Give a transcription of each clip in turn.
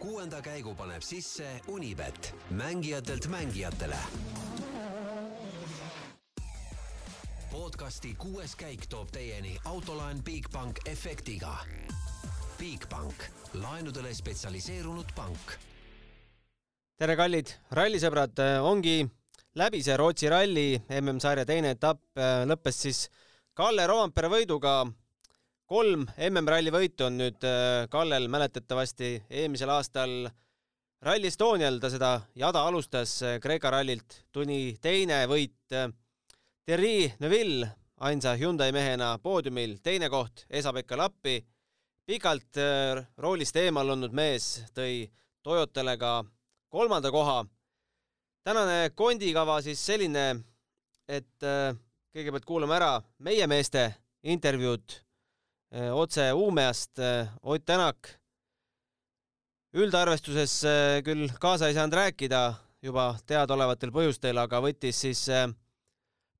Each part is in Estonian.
kuuenda käigu paneb sisse Unibet, mängijatelt mängijatele. podcasti kuues käik toob teieni autolaen Bigbank efektiga. Bigbank, laenudele spetsialiseerunud pank. tere, kallid rallisõbrad, ongi läbi see Rootsi ralli MM-sarja teine etapp lõppes siis Kalle Roompere võiduga. Kolm MM-ralli võitu on nüüd Kallel mäletatavasti eelmisel aastal Rally Estonial ta seda jada alustas Kreeka rallilt, tuli teine võit Thierry Neuville ainsa Hyundai mehena poodiumil, teine koht Esa-Pekka Lappi. pikalt roolist eemal olnud mees tõi Toyotale ka kolmanda koha. tänane kondikava siis selline, et kõigepealt kuulame ära meie meeste intervjuud otse Uumeast. Ott Tänak üldarvestuses küll kaasa ei saanud rääkida juba teadaolevatel põhjustel, aga võttis siis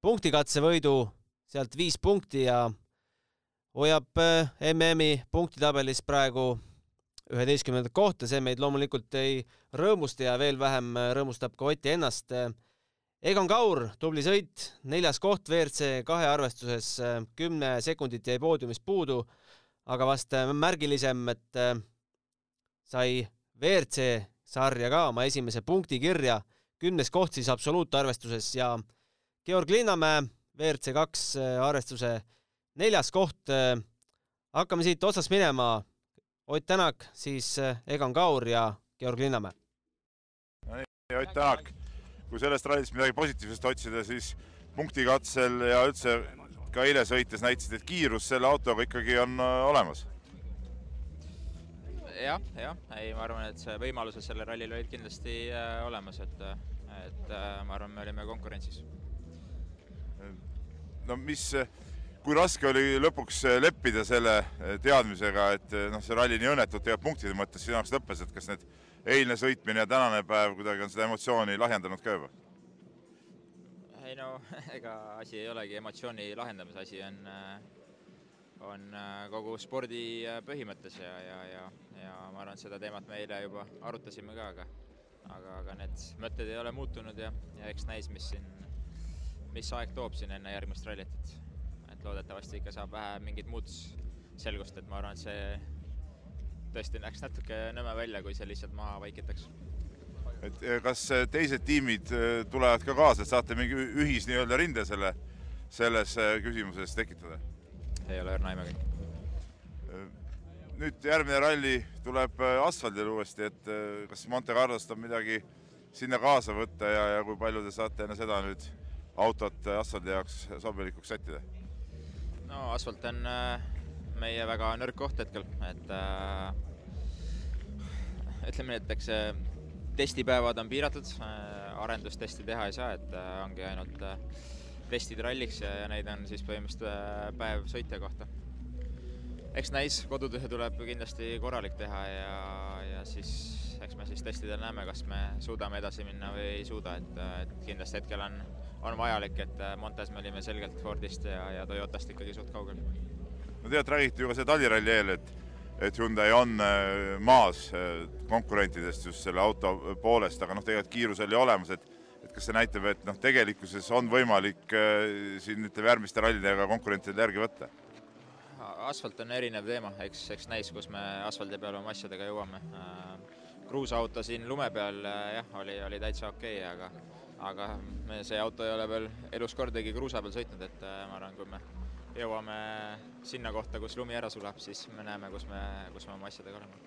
punktikatsevõidu, sealt viis punkti ja hoiab MM-i punktitabelis praegu üheteistkümnendat kohta, see meid loomulikult ei rõõmusta ja veel vähem rõõmustab ka Otti ennast. Egon Kaur, tubli sõit, neljas koht WRC kahe arvestuses, kümme sekundit jäi poodiumist puudu, aga vast märgilisem, et sai WRC sarja ka oma esimese punkti kirja, kümnes koht siis absoluutarvestuses ja Georg Linnamäe, WRC kaks arvestuse neljas koht. hakkame siit otsast minema. Ott Tänak, siis Egon Kaur ja Georg Linnamäe. Ott Tänak, kui sellest rallist midagi positiivset otsida, siis punktikatsel ja üldse ka eile sõites näitasid, et kiirus selle autoga ikkagi on olemas. jah, jah, ei, ma arvan, et see võimalused sellel rallil olid kindlasti äh, olemas, et, et äh, ma arvan, me olime konkurentsis no mis, kui raske oli lõpuks leppida selle teadmisega, et noh, see ralli nii õnnetult tegelikult punktide mõttes sinu jaoks lõppes, et kas need eilne sõitmine ja tänane päev kuidagi on seda emotsiooni lahjendanud ka juba? ei no ega asi ei olegi emotsiooni lahendamise asi, on, on kogu spordi põhimõttes ja, ja, ja, ja ma arvan, et seda teemat me eile juba arutasime ka, aga aga, aga need mõtted ei ole muutunud ja, ja eks näis, mis siin mis aeg toob siin enne järgmist rallit, et, et loodetavasti ikka saab vähe mingit muud selgust, et ma arvan, et see tõesti näeks natuke nõme välja, kui see lihtsalt maha vaikitaks. et kas teised tiimid tulevad ka kaasa, et saate mingi ühis nii-öelda rinde selle, selles küsimuses tekitada? ei ole õrna aimagi. nüüd järgmine ralli tuleb asfaldil uuesti, et kas Monte Carlost on midagi sinna kaasa võtta ja, ja kui palju te saate enne seda nüüd autot asfaldi jaoks sobilikuks sättida? no asfalt on meie väga nõrk koht hetkel, et äh, ütleme nii, et eks testipäevad on piiratud äh,, arendustesti teha ei saa, et äh, ongi ainult äh, testid ralliks ja, ja neid on siis põhimõtteliselt päev sõitja kohta. eks näis, kodutöö tuleb kindlasti korralik teha ja, ja siis eks me siis testidel näeme, kas me suudame edasi minna või ei suuda, et, et kindlasti hetkel on on vajalik, et Montes me olime selgelt Fordist ja, ja Toyotast ikkagi suht kaugel. No tegelikult räägiti ju ka see taliralli eel, et, et Hyundai on maas konkurentidest just selle auto poolest, aga noh, tegelikult kiirus oli olemas, et et kas see näitab, et noh, tegelikkuses on võimalik siin ütleme järgmiste rallidega konkurentidele järgi võtta? asfalt on erinev teema, eks, eks näis, kus me asfaldi peal oma asjadega jõuame. kruusaauto siin lume peal jah, oli, oli täitsa okei okay,, aga aga me, see auto ei ole veel elus kordagi kruusa peal sõitnud, et ma arvan, kui me jõuame sinna kohta, kus lumi ära sulab, siis me näeme, kus me, kus me oma asjadega oleme.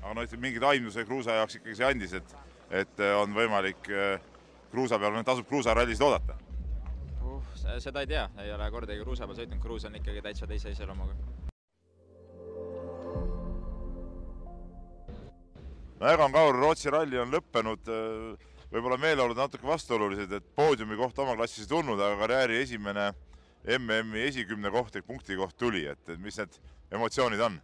aga no ütleme, mingid aimduse kruusa jaoks ikkagi see andis, et, et on võimalik kruusa peal, tasub kruusarallisid oodata uh,? seda ei tea, ei ole kordagi kruusa peal sõitnud, kruus on ikkagi täitsa teise iseloomuga. no Egon Kaur, Rootsi ralli on lõppenud võib-olla meeleolud natuke vastuolulised, et poodiumi koht oma klassis ei tulnud, aga karjääri esimene MM-i esikümne koht ehk punkti koht tuli, et, et mis need emotsioonid on?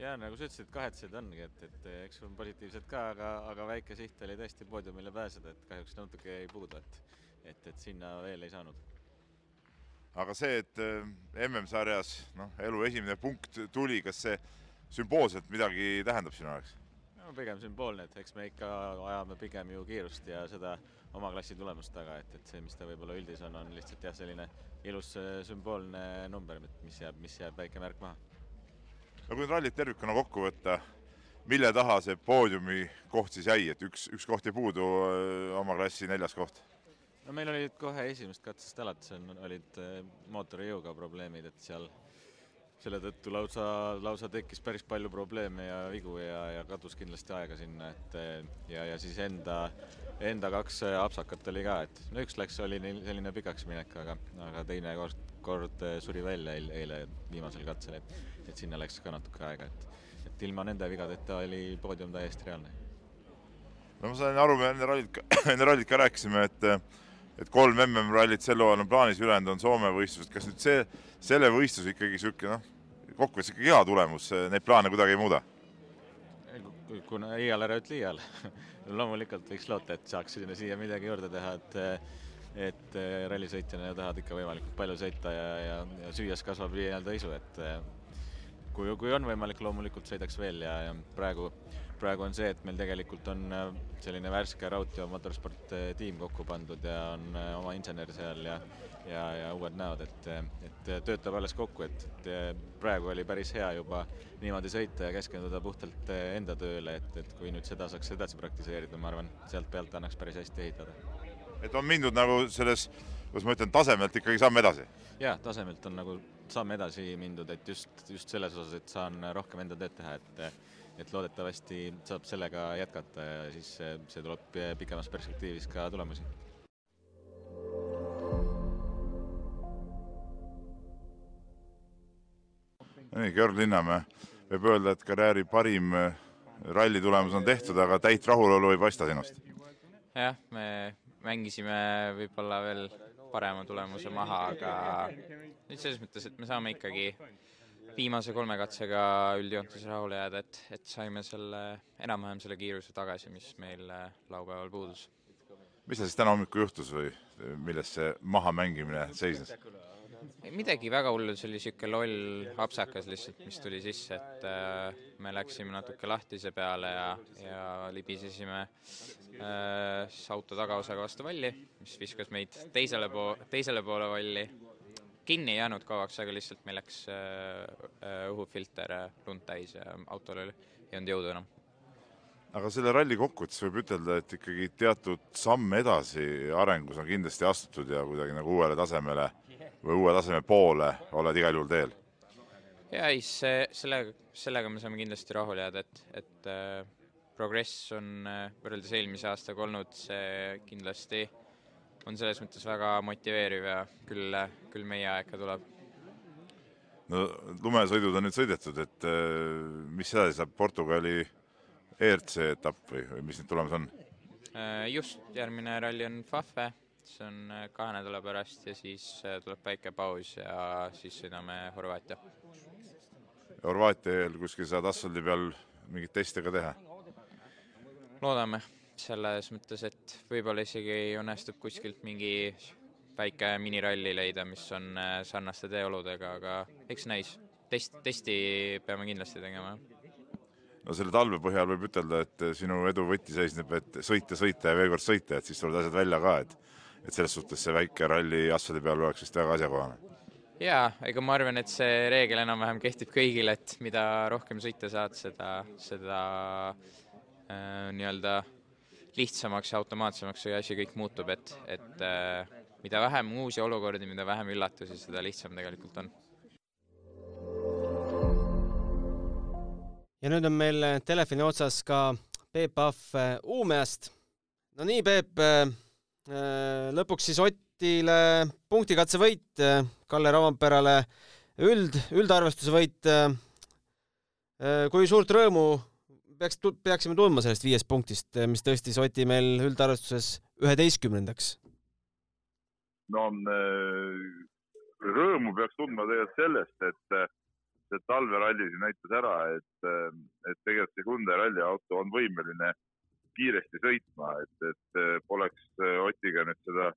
jaa, nagu sa ütlesid, kahetsed ongi, et, et eks on positiivsed ka, aga, aga väike siht oli tõesti poodiumile pääseda, et kahjuks natuke jäi puudu, et et, et sinna veel ei saanud. aga see, et MM-sarjas noh, elu esimene punkt tuli, kas see sümboolselt midagi tähendab sinu jaoks? No pigem sümboolne, et eks me ikka ajame pigem ju kiirust ja seda oma klassi tulemust taga, et, et see, mis ta võib-olla üldis on, on lihtsalt jah, selline ilus sümboolne number, mis jääb, mis jääb väike märk maha. no kui nüüd rallit tervikuna kokku võtta, mille taha see poodiumi koht siis jäi, et üks, üks koht jäi puudu, oma klassi neljas koht? no meil olid kohe esimesest katsest alates on, olid mootorijõuga probleemid, et seal selle tõttu lausa, lausa tekkis päris palju probleeme ja vigu ja, ja kadus kindlasti aega sinna, et ja, ja siis enda, enda kaks apsakat oli ka, et no üks läks, oli neil selline pikaks minek, aga, aga teine kord, kord suri välja eile, eile viimasel katsel, et, et sinna läks ka natuke aega, et, et ilma nende vigadeta oli poodium täiesti reaalne. no ma sain aru, me enne rallit, enne rallit ka rääkisime, et et kolm MM-rallit sel hooajal on plaanis, ülejäänud on Soome võistlused, kas nüüd see, selle võistluse ikkagi niisugune noh, kokkuvõttes ikkagi hea tulemus, neid plaane kuidagi ei muuda? kuna iial ära ütle iial loomulikult võiks loota, et saaks sinna siia midagi juurde teha, et et rallisõitjana tahad ikka võimalikult palju sõita ja, ja, ja süües kasvab nii-öelda isu, et kui, kui on võimalik, loomulikult sõidaks veel ja, ja praegu praegu on see, et meil tegelikult on äh, selline värske Raudtee Motorsport äh, tiim kokku pandud ja on äh, oma insener seal ja ja, ja uued näod, et, et töötab alles kokku, et, et praegu oli päris hea juba niimoodi sõita ja keskenduda puhtalt enda tööle, et, et kui nüüd seda saaks edasi praktiseerida, ma arvan, sealt pealt annaks päris hästi ehitada. et on mindud nagu selles, kuidas ma ütlen, tasemelt ikkagi samm edasi? jah, tasemelt on nagu samm edasi mindud, et just, just selles osas, et saan rohkem enda tööd teha, et et loodetavasti saab sellega jätkata ja siis see, tuleb pikemas perspektiivis ka tulemusi. nii, Georg Linnamäe, võib öelda, et karjääri parim äh, ralli tulemus on tehtud, aga täit rahulolu ei paista sinust? jah, me mängisime võib-olla veel parema tulemuse maha, aga nüüd selles mõttes, et me saame ikkagi viimase kolme katsega üldjoontes rahule jääda, et, et saime selle, enam-vähem selle kiiruse tagasi, mis meil äh, laupäeval puudus. mis seal siis täna hommikul juhtus või milles see mahamängimine seisnes? midagi väga hullu, see oli niisugune loll apsakas lihtsalt, mis tuli sisse, et äh, me läksime natuke lahtise peale ja, ja libisesime äh, auto tagaosaga vastu valli, mis viskas meid teisele po-, teisele poole valli kinni ei jäänud kauaks, aga lihtsalt meil läks äh, äh, õhufilter äh, lund täis ja autol ei olnud jõudu enam. aga selle ralli kokkuvõttes võib ütelda, et ikkagi teatud samm edasi arengus on kindlasti astutud ja kuidagi nagu uuele tasemele või uue taseme poole oled igal juhul teel? jaa, ei, see, sellega, sellega me saame kindlasti rahule jääda, et, et äh, progress on äh, võrreldes eelmise aastaga olnud see kindlasti äh, on selles mõttes väga motiveeriv ja küll, küll meie aeg ka tuleb. no lumesõidud on nüüd sõidetud, et äh, mis edasi saab, Portugali ERC etapp või, või mis nüüd tulemas on? Äh, just, järgmine ralli on Fafe, see on äh, kahe nädala pärast ja siis tuleb väike paus ja siis sõidame Horvaatia. Horvaatia eel kuskil saad asfaldi peal mingeid teste ka teha? loodame selles mõttes, et võib-olla isegi õnnestub kuskilt mingi väike miniralli leida, mis on äh, sarnaste teeoludega, aga eks näis. test, testi peame kindlasti tegema. no selle talve põhjal võib ütelda, et sinu edu võti seisneb, et sõita, sõita ja veel kord sõita, et siis tulevad asjad välja ka, et et selles suhtes see väike ralli asfaldi peal oleks vist väga asjakohane. jaa, ega ma arvan, et see reegel enam-vähem kehtib kõigile, et mida rohkem sõita saad, seda, seda äh, nii-öelda lihtsamaks ja automaatsemaks see asi kõik muutub, et, et äh, mida vähem uusi olukordi, mida vähem üllatusi, seda lihtsam tegelikult on. ja nüüd on meil telefoni otsas ka Peep Pahv äh, Uumeast. no nii, Peep, äh, lõpuks siis Otile punktikatse võit, Kalle Rovanperale üld, üldarvestuse võit. kui suurt rõõmu peaks, peaksime tundma sellest viiest punktist, mis tõstis Oti meil üldarvestuses üheteistkümnendaks? no äh, rõõmu peaks tundma tegelikult sellest, et see talveralli siin näitas ära, et, äh, et tegelikult see Hyundai ralliauto on võimeline kiiresti sõitma, et, et äh, poleks Otiga nüüd seda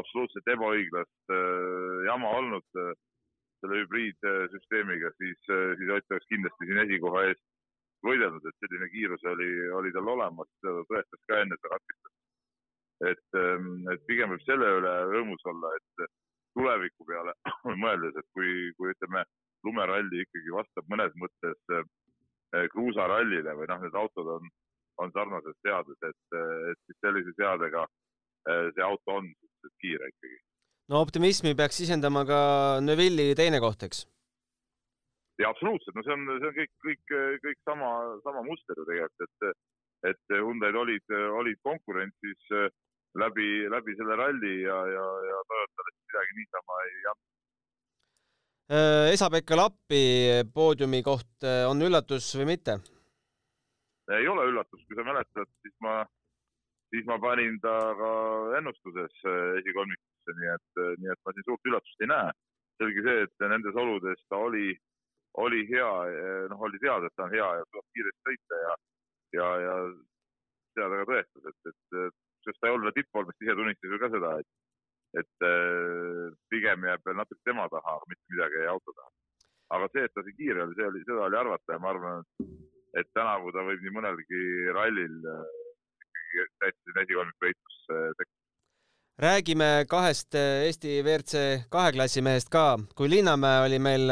absoluutselt ebaõiglast jama olnud selle hübriidsüsteemiga, siis, siis Ott oleks kindlasti siin esikoha eest võidelnud, et selline kiirus oli, oli tal olemas, seda tõestas ka enne seda katkestamist. et, ähm, et pigem võib selle üle rõõmus olla, et tuleviku peale mõeldes, et kui, kui ütleme, lumeralli ikkagi vastab mõnes mõttes äh, kruusarallile või noh, need autod on, on sarnases seades, et, et siis sellise seadega äh, see auto on kiire ikkagi. no optimismi peaks sisendama ka Neville'i teine koht, eks? Ja absoluutselt, no see on, see on kõik, kõik, kõik sama, sama muster ju tegelikult, et, et Hyundai'd olid, olid konkurentsis äh, läbi, läbi selle ralli ja, ja, ja Toyotale midagi niisama ei andnud. Äh, Esa-Pekka Lappi poodiumi koht äh, on üllatus või mitte? ei ole üllatus, kui sa mäletad, siis ma, siis ma panin ta ka ennustuses esikolmikusse, nii et, nii et ma siin suurt üllatust ei näe. selge see, et nendes oludes ta oli oli hea, noh, oli teada, et ta on hea ja tuleb kiiresti sõita ja, ja, ja seda ta ka tõestas, et, et sest ta ei olnud tippvormis, ise tunnistas ju ka seda, et, et äh, pigem jääb veel natuke tema taha, aga mitte midagi jäi auto taha. aga see, et ta nii kiire oli, see oli, seda oli arvata ja ma arvan, et tänavu ta võib nii mõnelgi rallil ikkagi täiesti esikolmiku võitlusse sekkuda räägime kahest Eesti WRC kahe klassi mehest ka. kui Linnamäe oli meil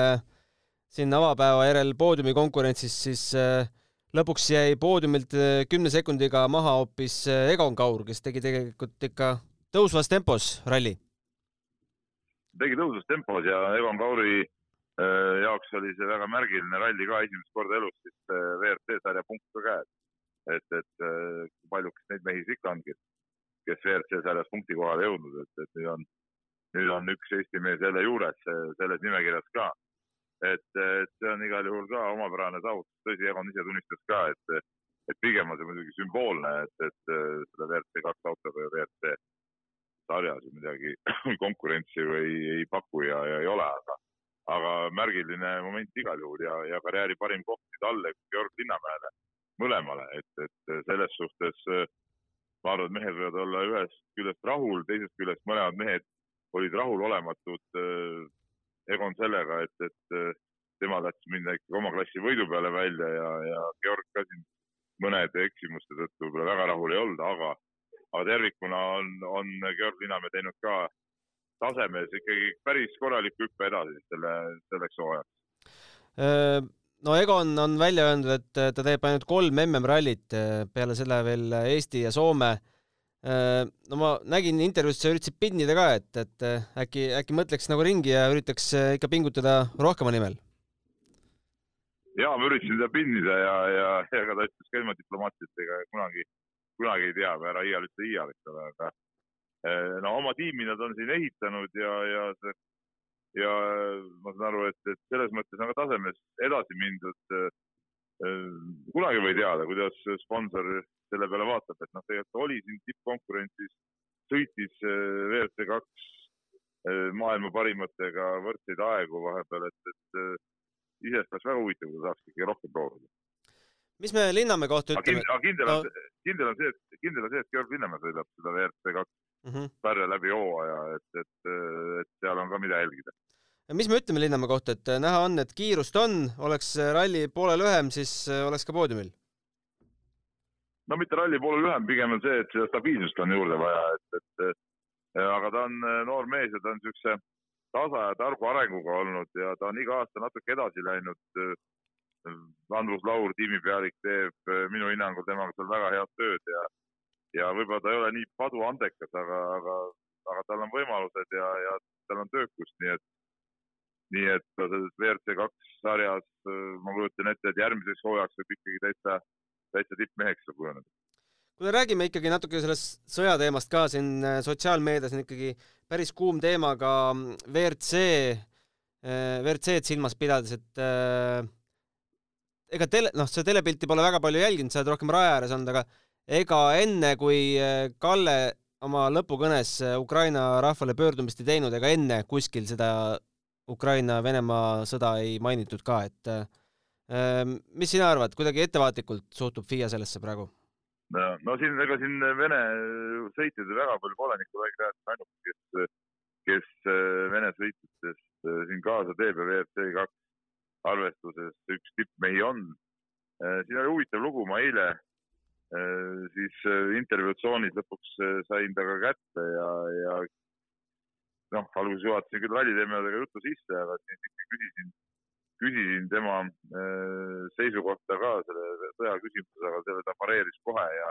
siin avapäeva järel poodiumi konkurentsis, siis äh, lõpuks jäi poodiumilt äh, kümne sekundiga maha hoopis äh, Egon Kaur, kes tegi tegelikult ikka tõusvas tempos ralli. tegi tõusvas tempos ja Egon Kauri jaoks oli see väga märgiline ralli ka esimest korda elus siis WRC sarja punkt ka käes. et, et paljuks neid mehi siis ikka ongi, kes WRC sarjas punkti kohale jõudnud, et, et nüüd on, nüüd on üks Eesti mees jälle juures selles nimekirjas ka et, et see on igal juhul ka omapärane saavutus, tõsi, Egon ise tunnistas ka, et, et pigem on see muidugi sümboolne, et, et seda WRC kaks autoga ja WRC sarjas midagi konkurentsi ei, ei paku ja, ja ei ole, aga, aga märgiline moment igal juhul ja, ja karjääri parim koht nii talle kui Georg Linnamäele, mõlemale, et, et selles suhtes ma arvan, et mehed võivad olla ühest küljest rahul, teisest küljest mõlemad mehed olid rahulolematud Egon sellega, et, et äh, tema tahtis minna ikkagi oma klassi võidu peale välja ja, ja Georg ka siin mõnede eksimuste tõttu võib-olla väga rahul ei olnud, aga, aga tervikuna on, on Georg Linamäe teinud ka tasemes ikkagi päris korraliku hüppe edasi selle, selleks hooajaks. Äh, no Egon on välja öelnud, et ta teeb ainult kolm MM-rallit, äh, peale selle veel Eesti ja Soome no ma nägin intervjuus, sa üritasid pinnida ka, et, et äh, äkki, äkki mõtleks nagu ringi ja üritaks äh, ikka pingutada rohkema nimel? ja ma üritasin teda pinnida ja, ja, ja ega ta ütles ka ilma diplomaatiliselt, ega kunagi, kunagi ei tea, ära iial ütle iial, eks ole, aga no oma tiimi nad on siin ehitanud ja, ja see ja ma saan aru, et, et selles mõttes on ka tasemes edasi mindud. Kunagi või teada, kuidas sponsor selle peale vaatab, et noh, tegelikult oli siin tippkonkurentsis, sõitis äh, WRC kaks äh, maailma parimatega võrdseid aegu vahepeal, et, et äh, iseenesest oleks väga huvitav, kui ta saaks ikkagi rohkem proovida. mis me Linnamäe kohta ütleme? aga kindel on no., kindel on see, et kindel on see, et Georg Linnamäe sõidab seda WRC kaks mm -hmm. sarja läbi hooaja, et, et, et seal on ka mida jälgida. Mis me ütleme Linnamäe kohta, et näha on, et kiirust on, oleks ralli poole lühem, siis oleks ka poodiumil no mitte ralli poole lühem, pigem on see, et seda stabiilsust on juurde vaja, et, et aga ta on äh, noor mees ja ta on niisuguse tasa ja targu arenguga olnud ja ta on iga aasta natuke edasi läinud. Äh, Andrus Laur, tiimipealik, teeb äh, minu hinnangul temaga seal väga head tööd ja, ja võib-olla ta ei ole nii paduandekas, aga, aga, aga tal on võimalused ja, ja tal on töökust, nii et, nii et ta selles WRC kaks sarjas, ma kujutan ette, et järgmiseks hooajaks võib ikkagi täitsa täitsa tippmeheks kujuneda. kuule, räägime ikkagi natuke sellest sõjateemast ka siin äh, sotsiaalmeedias on ikkagi päris kuum teema ka mm, WRC, äh, WRC-d silmas pidades, et äh, ega tele, noh, seda telepilti pole väga palju jälginud, sa oled rohkem raja ääres olnud, aga ega enne, kui Kalle oma lõpukõnes Ukraina rahvale pöördumist ei teinud, ega enne kuskil seda Ukraina-Venemaa sõda ei mainitud ka, et Ehm, mis sina arvad, kuidagi ettevaatlikult suhtub FIA sellesse praegu? no, siin, ega siin Vene sõitjaid väga palju pole, Nikolai Gräzin ainuke, kes, kes äh, Vene sõitjatest äh, siin kaasa teeb ja WRC kaks arvestuses üks tippmehi on. siin oli huvitav lugu, ma eile siis intervjuutsoonis lõpuks sain temaga kätte ja, ja noh, alguses juhatasin küll ralliteemadega juttu sisse, aga siis ikka küsisin, küsisin tema seisukohta ka selle sõja küsimuses, aga selle ta pareeris kohe ja,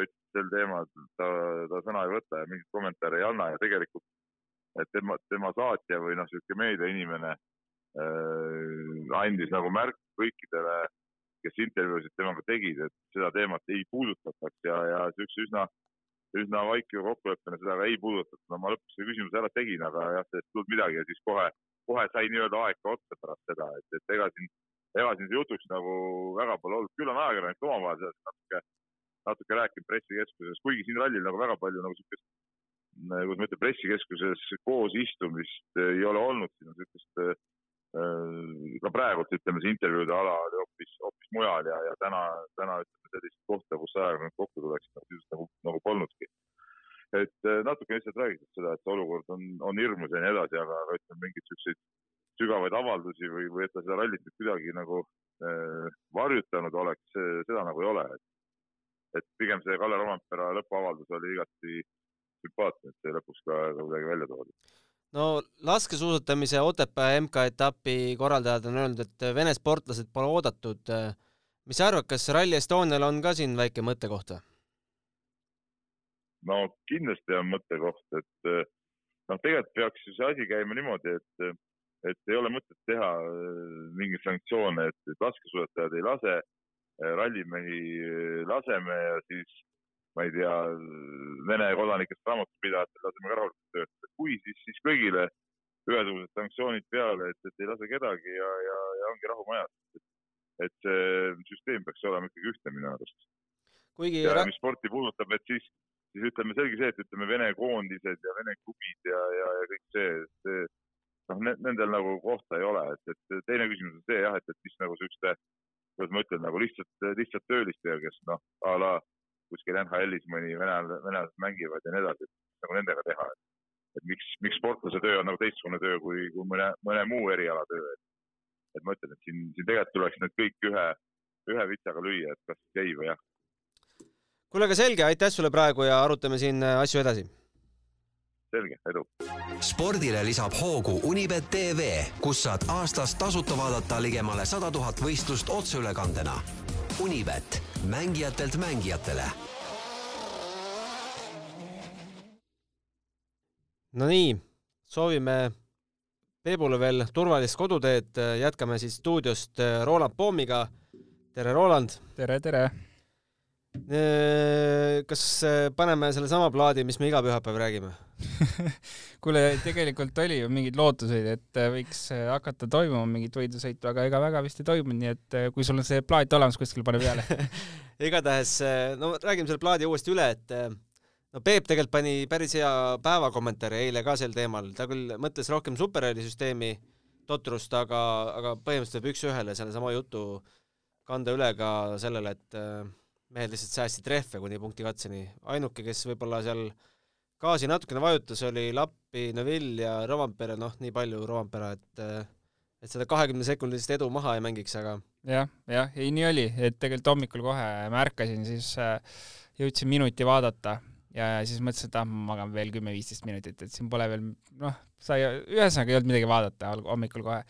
ütles sel teemal ta, ta sõna ei võta ja mingit kommentaari ei anna ja tegelikult et tema, tema saatja või noh, niisugune meediainimene äh, andis nagu märku kõikidele, kes intervjuusid temaga tegid, et seda teemat ei puudutataks ja, ja niisuguse üsna, üsna vaikiva kokkuleppena seda ei puudutatud. no ma lõpuks selle küsimuse ära tegin, aga jah, sellest ei tulnud midagi ja siis kohe, kohe sai nii-öelda aeg ka otsa pärast seda, et, et ega siin, ega siin jutuks nagu väga pole olnud, küll on ajakirjanikud omavahel sellest natuke, natuke rääkinud pressikeskuses, kuigi siin rallil nagu väga palju nagu niisugust kuidas ma ütlen, pressikeskuses koos istumist ei ole olnud, siin on niisugust äh, ka praegult ütleme, see intervjuude ala hoopis, hoopis mujal ja, ja täna, täna ütleme sellist kohta, kus ajakirjanikud kokku tuleksid, nagu sisuliselt nagu, nagu polnudki. et äh, natuke lihtsalt räägitud seda, et see olukord on, on hirmus ja nii edasi, aga, aga ütleme mingeid niisuguseid sügavaid avaldusi või, või et ta seda rallit nüüd kuidagi nagu äh, varjutanud oleks, seda nagu ei ole, et pigem see Kalle Rompera lõpuavaldus oli igati sümpaatne, et see lõpuks ka kuidagi välja toodi. No laskesuusatamise Otepää MK-etapi korraldajad on öelnud, et Vene sportlased pole oodatud. mis sa arvad, kas Rally Estonial on ka siin väike mõttekoht või? no kindlasti on mõttekoht, et noh, tegelikult peaks ju see asi käima niimoodi, et, et ei ole mõtet teha mingeid sanktsioone, et, et laskesuusatajad ei lase, rallimehi laseme ja siis ma ei tea, Vene kodanikest raamatupidajatel laseme ka rahulikult töötada. kui, siis, siis kõigile ühesugused sanktsioonid peale, et, et ei lase kedagi ja, ja, ja ongi rahu majas. et see süsteem peaks olema ikkagi ühtne minu arust. kuigi ja mis sporti puudutab, et siis, siis ütleme selge see, et ütleme Vene koondised ja Vene klubid ja, ja, ja kõik see, see noh, nendel nagu kohta ei ole, et, et teine küsimus on see jah, et, et mis nagu siukeste, kuidas ma ütlen, nagu lihtsalt, lihtsalt töölistega, kes noh, a la kuskil NHL-is mõni venelased, venelased mängivad ja nii edasi, et nagu nendega teha, et, et miks, miks sportlase töö on nagu teistsugune töö kui, kui mõne, mõne muu eriala töö, et, et ma ütlen, et siin, siin tegelikult tuleks need kõik ühe, ühe vitsaga lüüa, et kas ei või jah. kuule, aga selge, aitäh sulle praegu ja arutame siin asju edasi. selge, edu. spordile lisab hoogu Unibet tv, kus saad aastas tasuta vaadata ligemale sada tuhat võistlust otseülekandena Unibet, mängijatelt mängijatele. Nonii, soovime Peebule veel turvalist koduteed, jätkame siis stuudiost Roland Poomiga. tere, Roland! tere, tere! Äh, kas äh, paneme sellesama plaadi, mis me iga pühapäev räägime? Kuule, tegelikult oli ju mingeid lootuseid, et võiks hakata toimuma mingit võidusõitu, aga ega väga vist ei toimunud, nii et kui sul on see plaat olemas kuskil, pane peale. Igatahes, no räägime selle plaadi uuesti üle, et no Peep tegelikult pani päris hea päevakommentaari eile ka sel teemal, ta küll mõtles rohkem superralli süsteemi totrust, aga, aga põhimõtteliselt võib üks-ühele sellesama jutu kanda üle ka sellele, et mehed lihtsalt säästsid rehve kuni punkti katseni. ainuke, kes võib-olla seal gaasi natukene vajutas, oli Lappi, Neville ja Rovampere, noh, nii palju Rovampere, et et seda kahekümne sekundilist edu maha ei mängiks, aga jah, jah, ei nii oli, et tegelikult hommikul kohe ma ärkasin, siis äh, jõudsin minuti vaadata ja, siis mõtlesin, et ah, ma magan veel kümme-viisteist minutit, et siin pole veel noh, sai, ühesõnaga ei olnud midagi vaadata hommikul kohe.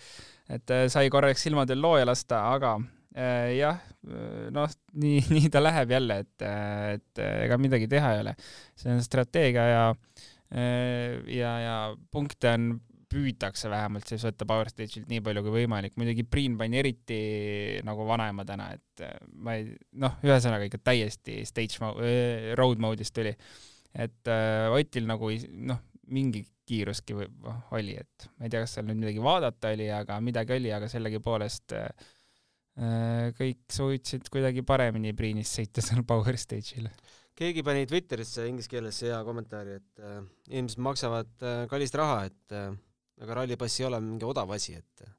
et äh, sai korraks silmad veel looja lasta, aga jah, äh, noh, nii, nii ta läheb jälle, et, et ega midagi teha ei ole. see on strateegia ja, äh, ja, ja punkte on, püütakse vähemalt siis võtta Power Stage'ilt nii palju kui võimalik. muidugi Priin pani eriti nagu vanaema täna, et ma ei, noh, ühesõnaga ikka täiesti stage mode, road mode'is tuli. et äh, Otil nagu noh, mingi kiiruski või, oh, oli, et ma ei tea, kas seal nüüd midagi vaadata oli, aga midagi oli, aga sellegipoolest äh, Äh, kõik suutsid kuidagi paremini Priinist sõita seal Power Stage'il. keegi pani Twitterisse inglise keeles hea kommentaari, et äh, inimesed maksavad äh, kallist raha, et äh, aga rallipass ei ole mingi odav asi, et äh,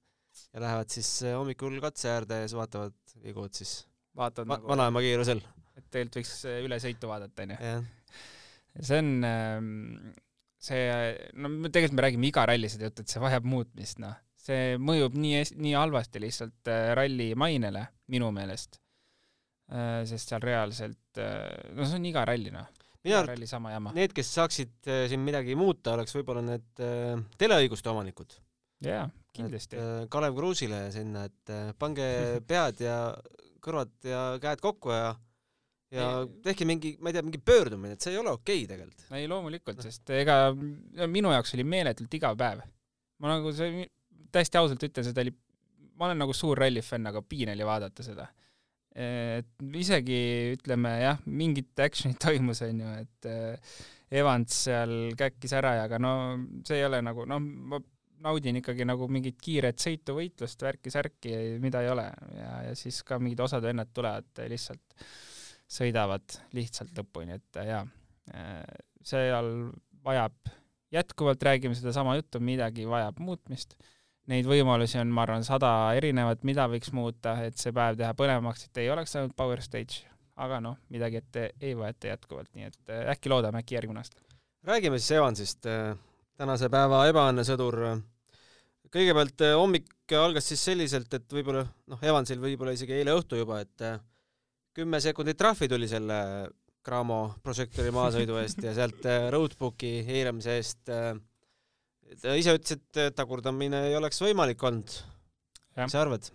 ja lähevad siis äh, hommikul katse äärde ja siis vaatavad vigud siis vaatavad va nagu, vanaema kiirusel. et tegelikult võiks äh, üle sõitu vaadata, onju. see on ähm, see, no tegelikult me räägime iga ralli seda juttu, et see vajab muutmist, noh see mõjub nii, nii halvasti lihtsalt äh, ralli mainele, minu meelest. äh, sest seal reaalselt äh, no see on iga ralli noh minu jama need, kes saaksid siin midagi muuta, oleks võib-olla need teleõiguste omanikud. jaa kindlasti Kalev Kruusile sinna, et pange pead ja kõrvad ja käed kokku ja ja tehke mingi, ma ei tea, mingi pöördumine, et see ei ole okei okay tegelikult. ei loomulikult sest ega minu jaoks oli meeletult igav päev ma nagu see täiesti ausalt ütlen seda oli ma olen nagu suur rallifänn aga piin oli vaadata seda et isegi ütleme jah mingit action'it toimus onju et äh, Evans seal käkkis ära ja aga no see ei ole nagu noh ma naudin ikkagi nagu mingit kiiret sõitu võitlust värki-särki mida ei ole ja ja siis ka mingid osad vennad tulevad lihtsalt sõidavad lihtsalt lõpuni et äh, jaa äh, seal vajab jätkuvalt räägime sedasama juttu, midagi vajab muutmist. Neid võimalusi on, ma arvan, sada erinevat, mida võiks muuta, et see päev teha põnevamaks, et ei oleks ainult Power Stage, aga noh, midagi ette ei võeta jätkuvalt, nii et äh, äkki loodame, äkki järgmine aasta. räägime siis Evansist, tänase päeva ebaõnnesõdur. kõigepealt eh, hommik algas siis selliselt, et võib-olla noh, Evansil võib-olla isegi eile õhtu juba, et kümme sekundit trahvi tuli selle Cramo prožektori maasõidu eest ja sealt roadbooki eiramise eest ta ise ütles, et tagurdamine ei oleks võimalik olnud. Mis sa arvad?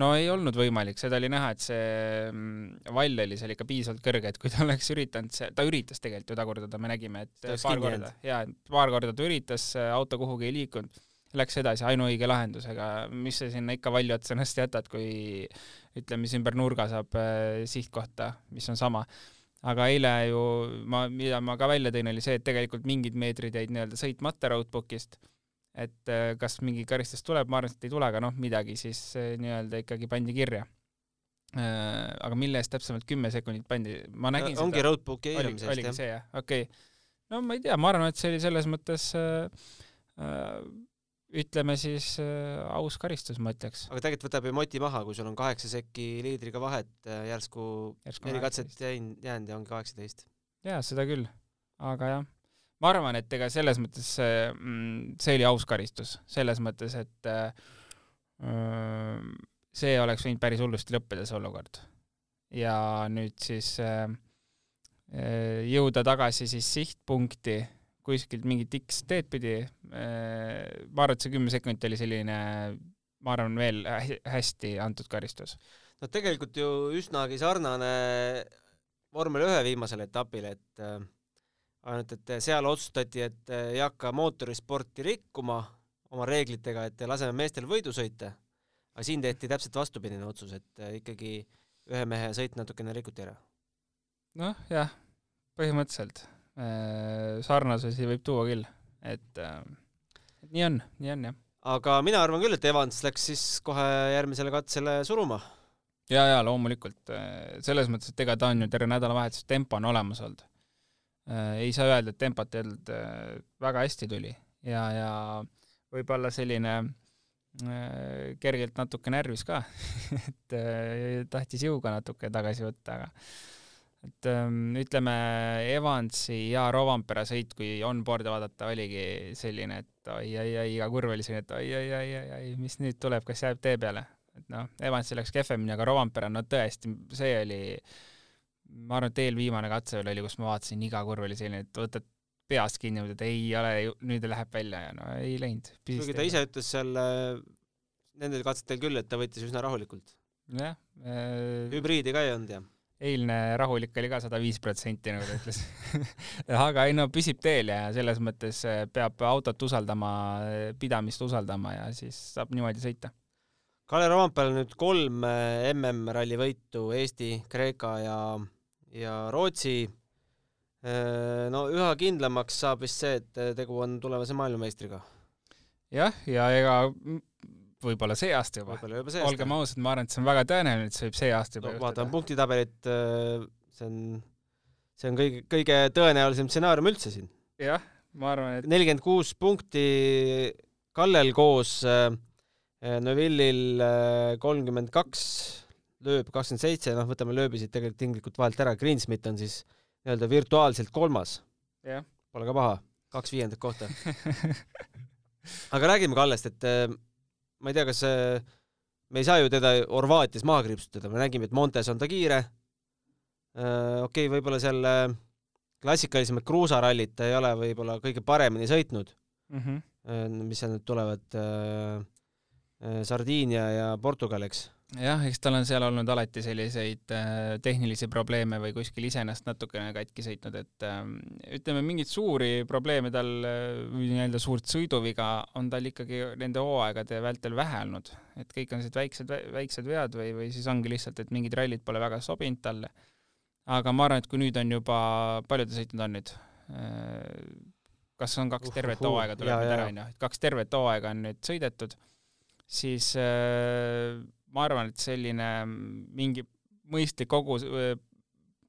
no ei olnud võimalik, seda oli näha, et see mm, vall oli seal ikka piisavalt kõrge, et kui ta oleks üritanud, see, ta üritas tegelikult ju tagurdada, me nägime, et paar korda, jaa, paar korda ta üritas, auto kuhugi ei liikunud, läks edasi ainuõige lahendusega, mis sa sinna ikka valju otsa ennast jätad, kui ütleme, siis ümber nurga saab äh, sihtkohta, mis on sama. Aga eile ju ma, mida ma ka välja tõin, oli see, et tegelikult mingid meetrid jäid nii-öelda sõitmata roadbook'ist et äh, kas mingi karistus tuleb, ma arvan, et ei tule, aga noh, midagi siis äh, nii-öelda ikkagi pandi kirja. aga mille eest täpsemalt kümme sekundit pandi, ma nägin ongi seda, roadbooki oli, eiramise oligi eest, jah? see jah, okei okay. no ma ei tea, ma arvan, et see oli selles mõttes äh, äh, ütleme siis äh, aus karistus, ma ütleks. aga tegelikult võtab ju moti maha, kui sul on kaheksa sekki liidriga vahet, järsku Järsku neli 18. katset jäin- jäänud ja ongi kaheksateist. jaa, seda küll, aga jah, ma arvan, et ega selles mõttes see, see oli aus karistus, selles mõttes, et äh, see oleks võinud päris hullusti lõppeda, see olukord. ja nüüd siis äh, äh, jõuda tagasi siis sihtpunkti kuskilt mingit X teed pidi, ma arvan, et see kümme sekundit oli selline, ma arvan, veel hä- hästi antud karistus. no tegelikult ju üsnagi sarnane vormel ühe viimasele etapile, et äh, ainult et seal otsustati, et äh, ei hakka mootorisporti rikkuma oma reeglitega, et laseme meestel võidu sõita. aga siin tehti täpselt vastupidine otsus, et äh, ikkagi ühe mehe sõit natukene rikuti ära. noh, jah, põhimõtteliselt äh, sarnasusi võib tuua küll, et äh, et nii on, nii on jah. aga mina arvan küll, et Evans läks siis kohe järgmisele katsele suruma. ja, ja loomulikult äh, selles mõttes, et ega ta on ju terve nädalavahetus, tempo on olemas olnud. ei saa öelda, et tempot ei olnud, väga hästi tuli ja, ja võib-olla selline äh, kergelt natuke närvis ka et äh, tahtis jõuga natuke tagasi võtta, aga et ähm, ütleme, Evansi ja Rovampere sõit, kui on-board'i vaadata, oligi selline, et oi-oi-oi, iga kurv oli selline, et oi-oi-oi-oi, mis nüüd tuleb, kas jääb tee peale? et noh, Evansil läks kehvemini, aga Rovampere, no tõesti, see oli, ma arvan, et eelviimane katse veel oli, kus ma vaatasin, iga kurv oli selline, et võtad peast kinni, et ei ole, nüüd läheb välja ja no ei läinud. kuigi ta ise ütles seal äh, nendel katsetel küll, et ta võttis üsna rahulikult. jah äh,. hübriidi ka ei olnud ja eilne rahulik oli ka sada viis protsenti, nagu ta ütles aga ei no püsib teel ja selles mõttes äh, peab autot usaldama, pidamist usaldama ja siis saab niimoodi sõita. Kalle Rovampere nüüd kolm äh, MM-ralli võitu Eesti, Kreeka ja, ja Rootsi. no üha kindlamaks saab vist see, et tegu on tulevase maailmameistriga. jah, ja ega võib-olla see aasta juba. olgem ausad, ma arvan, et see on väga tõenäoline, et see võib see aasta juba no, vaatame punktitabelit, see on, see on kõige, kõige tõenäolisem stsenaarium üldse siin. jah, ma arvan, et nelikümmend kuus punkti Kallel koos äh, Neville'il kolmkümmend kaks, lööb kakskümmend seitse, noh, võtame lööbisid tegelikult tinglikult vahelt ära, Greensmit on siis nii-öelda virtuaalselt kolmas. Pole ka paha, kaks viiendat kohta aga räägime Kallest, et äh, ma ei tea, kas äh, me ei saa ju teda Horvaatias maha kriipsutada, me nägime, et Montes on ta kiire, okei okay,, võib-olla seal äh, klassikalisemat kruusarallit ta ei ole võib-olla kõige paremini sõitnud mm. -hmm. mis seal nüüd tulevad äh,, Sardiinia ja Portugal, eks jah, eks tal on seal olnud alati selliseid äh, tehnilisi probleeme või kuskil iseennast natukene katki sõitnud, et äh, ütleme, mingeid suuri probleeme tal äh, nii-öelda suurt sõiduviga on tal ikkagi nende hooaegade vältel vähe olnud, et kõik on sellised väiksed, väiksed vead või, või siis ongi lihtsalt, et mingid rallid pole väga sobinud talle. aga ma arvan, et kui nüüd on juba, palju ta sõitnud on nüüd äh,? kas on kaks tervet uh, uh, hooaega tuleb nüüd ära, onju, et kaks tervet hooaega on nüüd sõidetud, siis äh, ma arvan, et selline mingi mõistlik kogus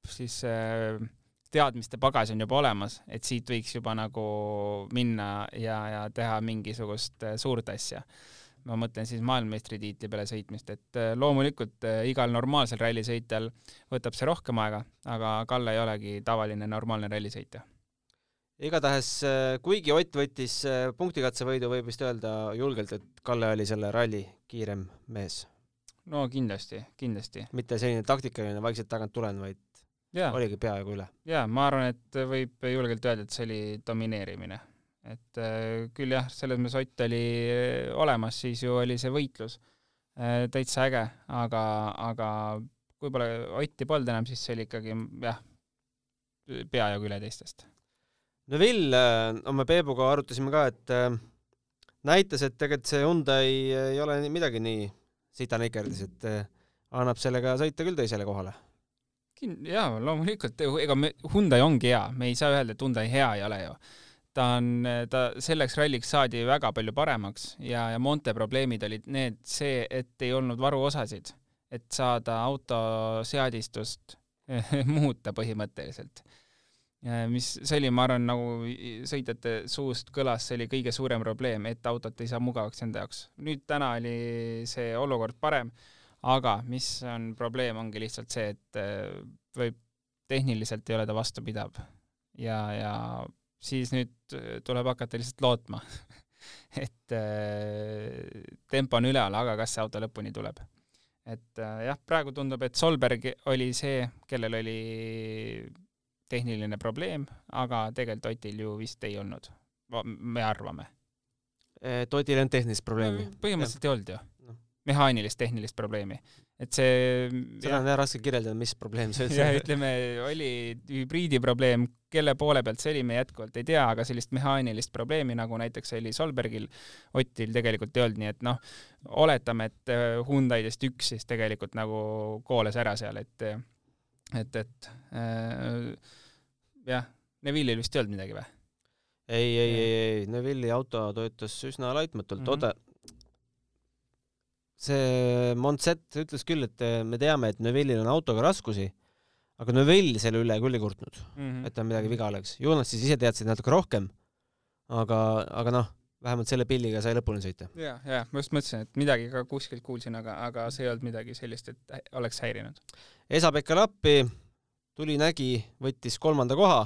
siis teadmiste pagas on juba olemas, et siit võiks juba nagu minna ja, ja teha mingisugust suurt asja. ma mõtlen siis maailmameistritiitli peale sõitmist, et loomulikult igal normaalsel rallisõitjal võtab see rohkem aega, aga Kalle ei olegi tavaline normaalne rallisõitja igatahes, kuigi Ott võttis punktikatsevõidu, võib vist öelda julgelt, et Kalle oli selle ralli kiirem mees no kindlasti, kindlasti. mitte selline taktikaline vaikselt tagant tulen, vaid ja. oligi peaaegu üle. jaa, ma arvan, et võib julgelt öelda, et see oli domineerimine. et äh, küll jah, selles mõttes Ott oli äh, olemas, siis ju oli see võitlus äh, täitsa äge, aga, aga kui pole Otti polnud enam, siis see oli ikkagi jah, peajagu üle teistest. no Vill, oma Peebuga arutasime ka, et näitas, et tegelikult see Hyundai ei ole midagi nii sita nikerdis, et eh, annab sellega sõita küll teisele kohale. jaa, loomulikult, ega me, Hyundai ongi hea, me ei saa öelda, et Hyundai hea ei ole ju. ta on, ta selleks ralliks saadi väga palju paremaks ja, ja Monte probleemid olid need, see, et ei olnud varuosasid, et saada auto seadistust muuta põhimõtteliselt mis, see oli, ma arvan, nagu sõitjate suust kõlas, see oli kõige suurem probleem, et autot ei saa mugavaks enda jaoks. nüüd täna oli see olukord parem, aga mis on probleem, ongi lihtsalt see, et äh, võib, tehniliselt ei ole ta vastupidav. ja, ja siis nüüd tuleb hakata lihtsalt lootma et äh, tempo on üleval, aga kas see auto lõpuni tuleb? et äh, jah, praegu tundub, et Solberg oli see, kellel oli tehniline probleem, aga tegelikult Otil ju vist ei olnud. me arvame. et Otil ei olnud tehnilist probleemi no,? põhimõtteliselt ei olnud ju no.. mehaanilist tehnilist probleemi. et see seda on jah raske kirjeldada, mis probleem see üldse oli. ütleme, oli hübriidi probleem, kelle poole pealt see oli, me jätkuvalt ei tea, aga sellist mehaanilist probleemi, nagu näiteks oli Solbergil, Otil tegelikult ei olnud, nii et noh, oletame, et äh, Hyundai'dest üks siis tegelikult nagu kooles ära seal, et et, et äh, jah, Neville'il vist ei olnud midagi või? ei, ei, ei, ei, Neville'i auto töötas üsna laitmatult mm, -hmm. oota, see Montset ütles küll, et me teame, et Neville'il on autoga raskusi, aga Neville selle üle küll ei kurtnud mm, -hmm. et tal midagi viga oleks. ju nad siis ise teadsid natuke rohkem, aga, aga noh, vähemalt selle pilliga sai lõpuni sõita. ja, ja ma just mõtlesin, et midagi ka kuskilt kuulsin, aga, aga see ei olnud midagi sellist, et oleks häirinud. Esa-Pekka Lappi tuli, nägi, võttis kolmanda koha.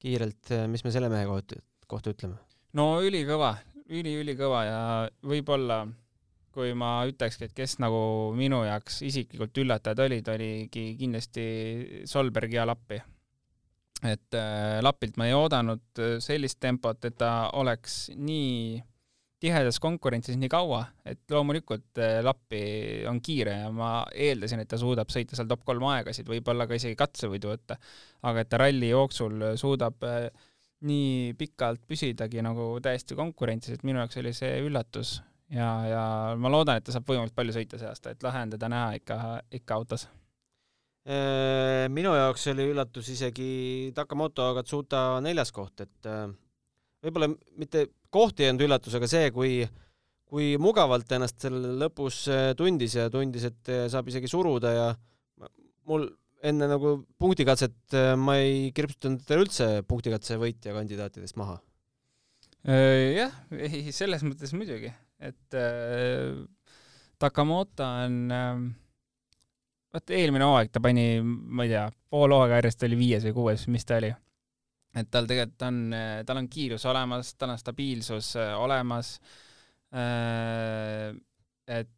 kiirelt, mis me selle mehe kohta, kohta ütleme? no ülikõva üli,, üli-ülikõva ja võib-olla kui ma ütlekski, et kes nagu minu jaoks isiklikult üllatajad olid, oligi kindlasti Solberg ja Lappi et äh, Lapilt ma ei oodanud äh, sellist tempot, et ta oleks nii tihedas konkurentsis nii kaua, et loomulikult äh, Lappi on kiire ja ma eeldasin, et ta suudab sõita seal top kolm aegasid, võib-olla ka isegi katsevõidu võtta, aga et ta ralli jooksul suudab äh, nii pikalt püsidagi nagu täiesti konkurentsis, et minu jaoks oli see üllatus. Ja, ja ma loodan, et ta saab võimalikult palju sõita see aasta, et lahe on teda näha ikka, ikka autos. Äh, minu jaoks oli üllatus isegi Takamoto Katsuta neljas koht, et äh, võib-olla mitte koht ei olnud üllatus, aga see, kui, kui mugavalt ennast seal lõpus äh, tundis ja tundis, et saab isegi suruda ja mul enne nagu punktikatset ma ei kirputanud teda üldse punktikatse võitja kandidaatidest maha. jah, ei selles mõttes muidugi, et äh, Takamoto on äh, vaata eelmine hooaeg ta pani, ma ei tea, pool hooaega järjest oli viies või kuues, mis ta oli. Et tal tegelikult on, tal on kiirus olemas, tal on stabiilsus äh, olemas. Äh, et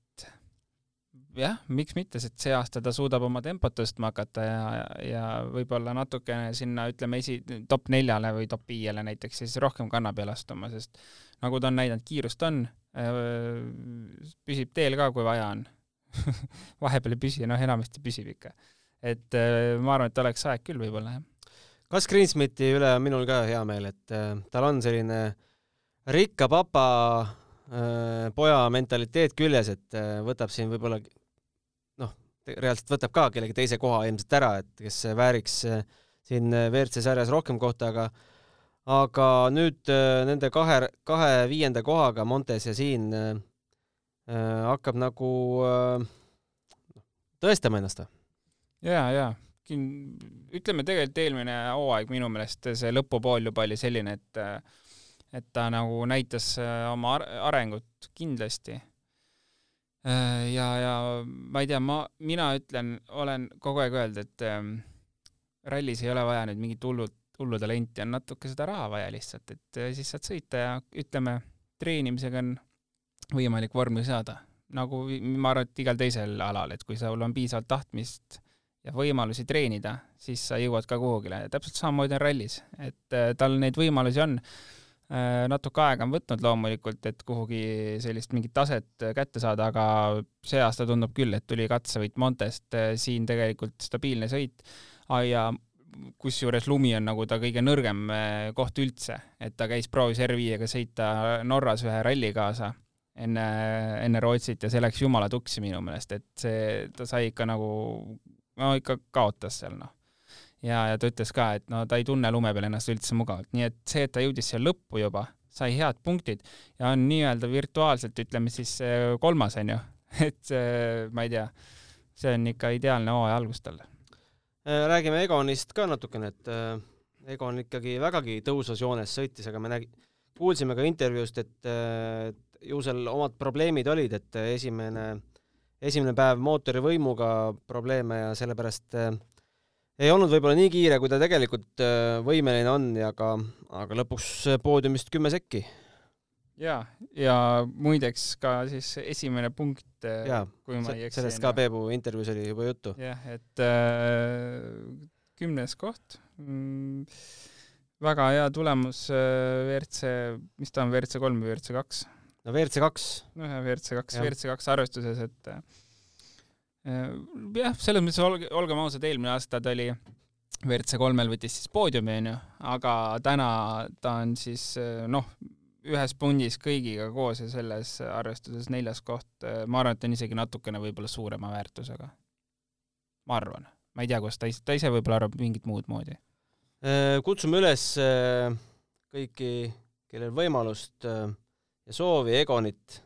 jah, miks mitte, sest see aasta ta suudab oma tempot tõstma hakata ja, ja võib-olla natukene sinna ütleme esi, top neljale või top viiele näiteks siis rohkem kanna peale astuma, sest nagu ta on näidanud, kiirust on, püsib teel ka, kui vaja on vahepeal ei püsi, noh enamasti püsib ikka. et ma arvan, et oleks aeg küll võib-olla, jah. Kas Greensmiti üle on minul ka hea meel, et tal on selline rikka papa Äh, poja mentaliteet küljes, et äh, võtab siin võib-olla noh, reaalselt võtab ka kellegi teise koha ilmselt ära, et kes vääriks äh, siin WRC sarjas rohkem kohta, aga aga nüüd nende kahe, kahe viienda kohaga Montes ja siin äh, hakkab nagu äh, tõestama ennast või? ja, ja ütleme tegelikult eelmine hooaeg minu meelest see lõpupool juba oli selline, et et ta nagu näitas äh, oma arengut kindlasti. Äh, ja, ja ma ei tea, ma, mina ütlen, olen kogu aeg öelnud, et ähm, rallis ei ole vaja nüüd mingit hullut, hullu talenti, on natuke seda raha vaja lihtsalt, et äh, siis saad sõita ja ütleme, treenimisega on võimalik vormi saada. nagu ma arvan, et igal teisel alal, et kui sul on piisavalt tahtmist ja võimalusi treenida, siis sa jõuad ka kuhugile. täpselt samamoodi on rallis, et tal neid võimalusi on Äh, natuke aega on võtnud loomulikult, et kuhugi sellist mingit taset kätte saada, aga see aasta tundub küll, et tuli katsevõit Montest, äh, siin tegelikult stabiilne sõit ja kusjuures lumi on nagu ta kõige nõrgem äh, koht üldse, et ta käis, proovis R5-ga sõita Norras ühe ralli kaasa enne, enne Rootsit ja see läks jumala tuksi minu meelest, et see, ta sai ikka nagu, no ikka kaotas seal noh. Ja, ja ta ütles ka, et no ta ei tunne lume peal ennast üldse mugavalt, nii et see, et ta jõudis siia lõppu juba, sai head punktid ja on nii-öelda virtuaalselt, ütleme siis kolmas, on ju, et ma ei tea, see on ikka ideaalne hooaja algus talle. Äh, räägime Egonist ka natukene, et äh, Egon ikkagi vägagi tõusvas joones sõitis, aga me nägi-, kuulsime ka intervjuust, et äh, ju seal omad probleemid olid, et esimene, esimene päev mootori võimuga probleeme ja sellepärast äh, ei olnud võib-olla nii kiire, kui ta tegelikult äh, võimeline on ja ka, aga lõpuks poodiumist kümme sekki. ja, ja muideks ka siis esimene punkt, äh, kui ma ei eksi. sellest ka Peebu intervjuus oli juba juttu. jah, et äh, kümnes koht mm,. väga hea tulemus WRC, mis ta on, WRC kolm või WRC kaks? No WRC kaks. nojah, WRC kaks, WRC kaks arvestuses, et äh, Äh, jah, selles mõttes olge, olgem ausad, eelmine aasta ta oli WRC kolmel võttis siis poodiumi, onju, aga täna ta on siis äh, noh, ühes pundis kõigiga koos ja selles arvestuses neljas koht, ma arvan, et on isegi natukene võib-olla suurema väärtusega. ma arvan, ma ei tea, kuidas ta ise, ta ise võib-olla arvab mingit muud moodi. kutsume üles kõiki, kellel võimalust ja soovi Egonit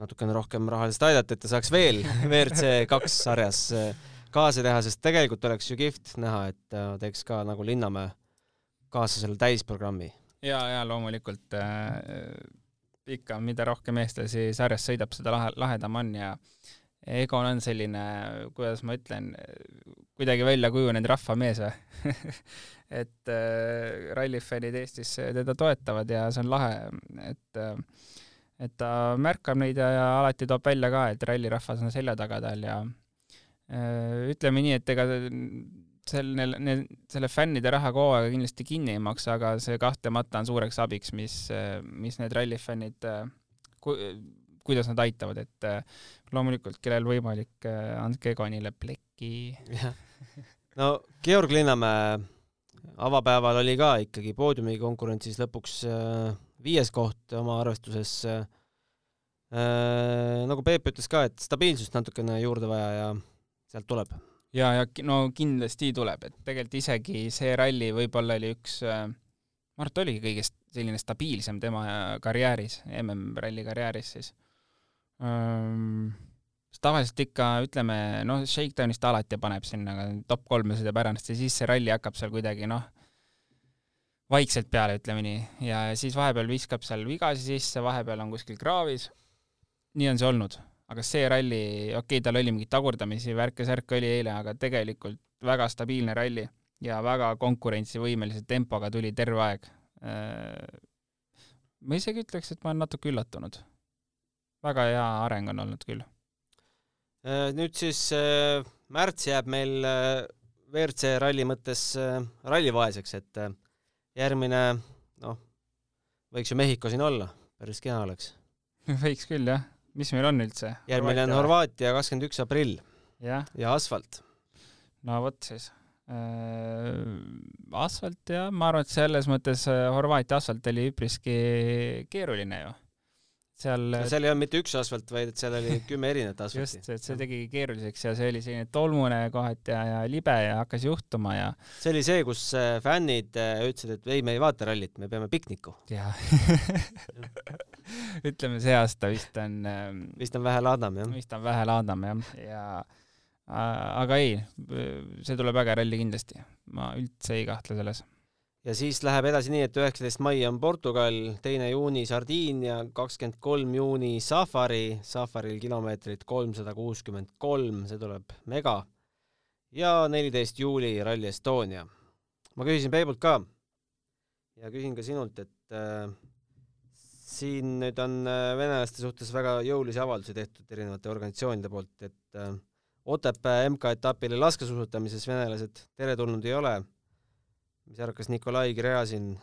natukene rohkem rahaliselt aidata, et ta saaks veel WRC kaks sarjas äh, kaasa teha, sest tegelikult oleks ju kihvt näha, et ta teeks ka nagu Linnamäe kaasa selle täisprogrammi. ja, ja loomulikult äh, ikka, mida rohkem eestlasi sarjas sõidab, seda lahe, lahedam on ja Egon on selline, kuidas ma ütlen, kuidagi välja kujunenud rahvamees või? Et äh, rallifännid Eestis teda toetavad ja see on lahe, et äh, et ta märkab neid ja, alati toob välja ka, et rallirahvas on selja taga tal ja öö, ütleme nii, et ega selle, selle fännide raha kogu aeg kindlasti kinni ei maksa, aga see kahtlemata on suureks abiks, mis, mis need rallifännid ku,, kuidas nad aitavad, et loomulikult, kellel võimalik, andke Egonile plekki. no Georg Linnamäe avapäeval oli ka ikkagi poodiumi konkurentsis lõpuks äh, viies koht oma arvestuses äh,. nagu Peep ütles ka, et stabiilsust natukene juurde vaja ja sealt tuleb. ja, ja no kindlasti tuleb, et tegelikult isegi see ralli võib-olla oli üks äh,, ma arvan, et oligi kõigest selline stabiilsem tema karjääris, MM-ralli karjääris siis tavaliselt ikka ütleme, noh, Shakedownist ta alati paneb sinna top kolme sõidab ära, siis see ralli hakkab seal kuidagi noh, vaikselt peale, ütleme nii, ja siis vahepeal viskab seal vigasi sisse, vahepeal on kuskil kraavis. nii on see olnud, aga see ralli, okei okay,, tal oli mingeid tagurdamisi, värke-särke oli eile, aga tegelikult väga stabiilne ralli ja väga konkurentsivõimelise tempoga tuli terve aeg. Äh, ma isegi ütleks, et ma olen natuke üllatunud. Väga hea areng on olnud küll. Äh, nüüd siis äh, märts jääb meil äh, WRC ralli mõttes rallivaeseks, et järgmine noh, võiks ju Mehhiko siin olla, päris kena oleks. võiks küll jah, mis meil on üldse? järgmine on Horvaatia. Kakskümmend üks aprill ja, ja asfalt. no vot siis. Asfalt jah, ma arvan, et selles mõttes Horvaatia asfalt oli üpriski keeruline ju seal seal ei olnud mitte üks asfalt, vaid et seal oli kümme erinevat asfalti. just, et see tegigi keeruliseks ja see oli selline tolmune kohati ja, ja libe ja hakkas juhtuma ja see oli see, kus äh, fännid äh, ütlesid, et ei, me ei vaata rallit, me peame pikniku. jaa ütleme, see aasta vist on ähm, vist on vähe laadam, jah? vist on vähe laadam, jah, ja aga ei, see tuleb äge ralli kindlasti, ma üldse ei kahtle selles ja siis läheb edasi nii, et üheksateist mai on Portugal, teine juuni Sardiinia, kakskümmend kolm juuni Safari, Safaril kilomeetrit kolmsada kuuskümmend kolm, see tuleb mega. ja neliteist juuli Rally Estonia. ma küsisin Peibult ka ja küsin ka sinult, et äh, siin nüüd on äh, venelaste suhtes väga jõulisi avaldusi tehtud erinevate organisatsioonide poolt, et äh, Otepää MK-etapile laskesuusatamises venelased teretulnud ei ole mis sa arvad, kas Nikolai Gräzin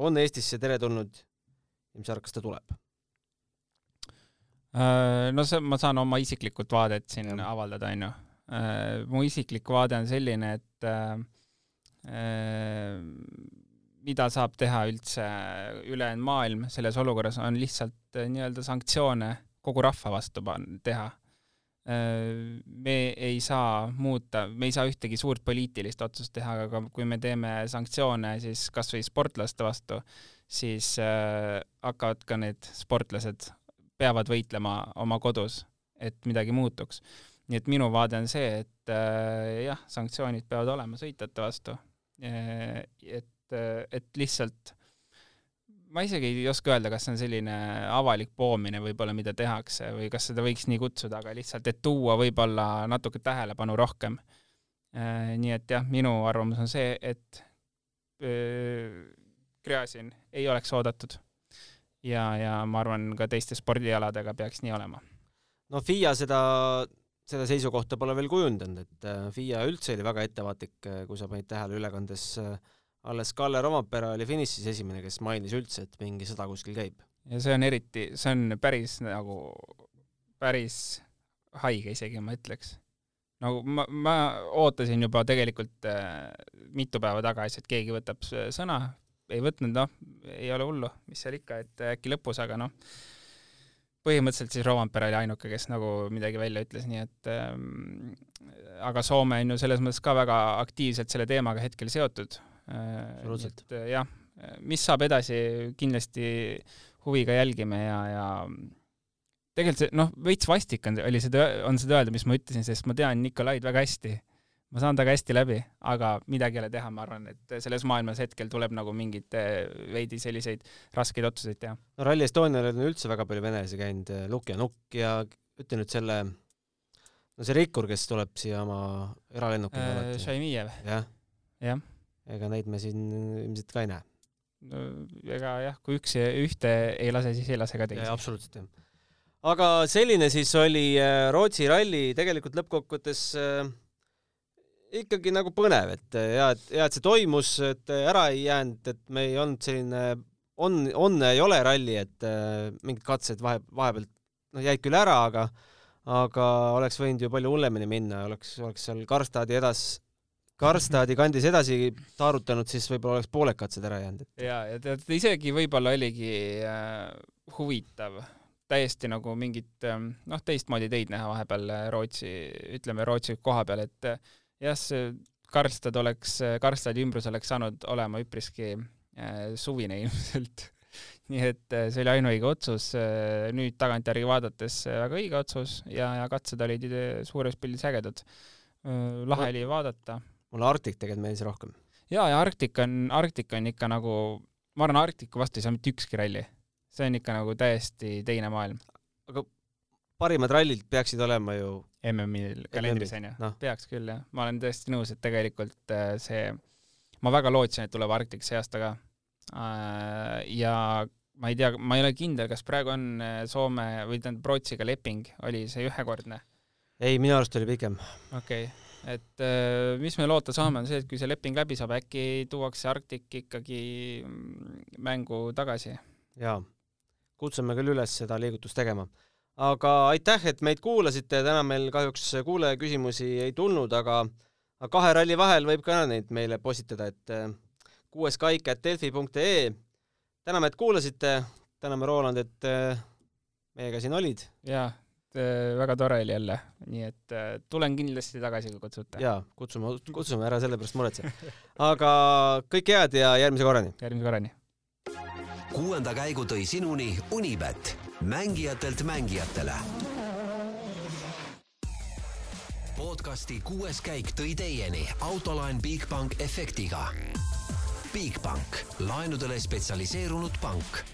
on Eestisse teretulnud ja mis sa arvad, kas ta tuleb? Äh, no see, ma saan oma isiklikult vaadet siin ja. avaldada, onju. Äh, mu isiklik vaade on selline, et äh, äh, mida saab teha üldse ülejäänud maailm selles olukorras, on lihtsalt nii-öelda sanktsioone kogu rahva vastu teha me ei saa muuta, me ei saa ühtegi suurt poliitilist otsust teha, aga kui me teeme sanktsioone siis kas või sportlaste vastu, siis äh, hakkavad ka need sportlased, peavad võitlema oma kodus, et midagi muutuks. nii et minu vaade on see, et äh, jah, sanktsioonid peavad olema sõitjate vastu. et, et lihtsalt ma isegi ei oska öelda, kas see on selline avalik poomine võib-olla, mida tehakse või kas seda võiks nii kutsuda, aga lihtsalt, et tuua võib-olla natuke tähelepanu rohkem. Äh, nii et jah, minu arvamus on see, et Gräzin äh, ei oleks oodatud. ja, ja ma arvan, ka teiste spordialadega peaks nii olema. no FIA seda, seda seisukohta pole veel kujundanud, et äh, FIA üldse oli väga ettevaatlik, kui sa panid tähele ülekandes äh, alles Kalle Rompera oli finišis esimene, kes mainis üldse, et mingi sõda kuskil käib. ja see on eriti, see on päris nagu, päris haige isegi, ma ütleks. nagu ma, ma ootasin juba tegelikult äh, mitu päeva tagasi, et keegi võtab sõna, ei võtnud, noh, ei ole hullu, mis seal ikka, et äkki lõpus, aga noh, põhimõtteliselt siis Rovampere oli ainuke, kes nagu midagi välja ütles, nii et ähm, aga Soome on ju selles mõttes ka väga aktiivselt selle teemaga hetkel seotud, absoluutselt. Äh, jah, mis saab edasi, kindlasti huviga jälgime ja, ja tegelikult see noh, veits vastik on, oli seda, on seda öelda, mis ma ütlesin, sest ma tean Nikolaid väga hästi. ma saan temaga hästi läbi, aga midagi ei ole teha, ma arvan, et selles maailmas hetkel tuleb nagu mingeid äh, veidi selliseid raskeid otsuseid teha. no Rally Estonial on üldse väga palju venelasi käinud, äh, Lukk ja Nukk ja ütle nüüd selle, no see rikkur, kes tuleb siia oma eralennukiga äh. Šaimijev. jah. jah ega neid me siin ilmselt ka ei näe. no ega jah, kui üks ühte ei lase, siis ei lase ka teisi. absoluutselt jah. aga selline siis oli äh, Rootsi ralli tegelikult lõppkokkuvõttes äh, ikkagi nagu põnev, et äh, hea, et hea, et see toimus, et äh, ära ei jäänud, et me ei olnud selline on, on ei ole ralli, et äh, mingid katsed vahe, vahepealt noh, jäid küll ära, aga aga oleks võinud ju palju hullemini minna, oleks, oleks seal Karstadi edas Karstadi kandis edasi taarutanud, siis võib-olla oleks pooled katsed ära jäänud. ja, ja tead, isegi võib-olla oligi äh, huvitav täiesti nagu mingit ähm, noh, teistmoodi teid näha vahepeal äh, Rootsi, ütleme Rootsi koha peal, et äh, jah, see Karlstad oleks, äh, Karlstadi ümbrus oleks saanud olema üpriski äh, suvine ilmselt nii et see oli ainuõige otsus, nüüd tagantjärgi vaadates väga õige otsus ja, ja katsed olid suures pildis ägedad. lahe oli vaadata mulle Arctic tegelikult meeldis rohkem. ja, ja Arctic on, Arctic on ikka nagu, ma arvan, Arcticu vastu ei saa mitte ükski ralli. see on ikka nagu täiesti teine maailm. aga parimad rallid peaksid olema ju MM-il kalendris onju no., peaks küll jah, ma olen täiesti nõus, et tegelikult äh, see, ma väga lootsin, et tuleb Arctic see aasta ka. Äh, ja ma ei tea, ma ei ole kindel, kas praegu on äh, Soome või tähendab Rootsiga leping, oli see ühekordne ei, minu arust oli pikem. okei okay., et äh, mis me loota saame, on see, et kui see leping läbi saab, äkki tuuakse Arctic ikkagi mm, mängu tagasi. jaa, kutsume küll üles seda liigutust tegema. aga aitäh, et meid kuulasite, täna meil kahjuks kuulajaküsimusi ei tulnud, aga kahe ralli vahel võib ka neid meile postitada, et eh, kuueskaik.delfi.ee. täname, et kuulasite, täname Roland, et eh, meiega siin olid jaa, väga tore oli jälle, nii et äh, tulen kindlasti tagasi, kui kutsute. ja kutsume, kutsume ära selle pärast muretse. aga kõike head ja järgmise korrani. järgmise korrani. kuuenda käigu tõi sinuni Unibet, mängijatelt mängijatele. podcasti kuues käik tõi teieni autolaen Bigbank efektiga. Bigbank, laenudele spetsialiseerunud pank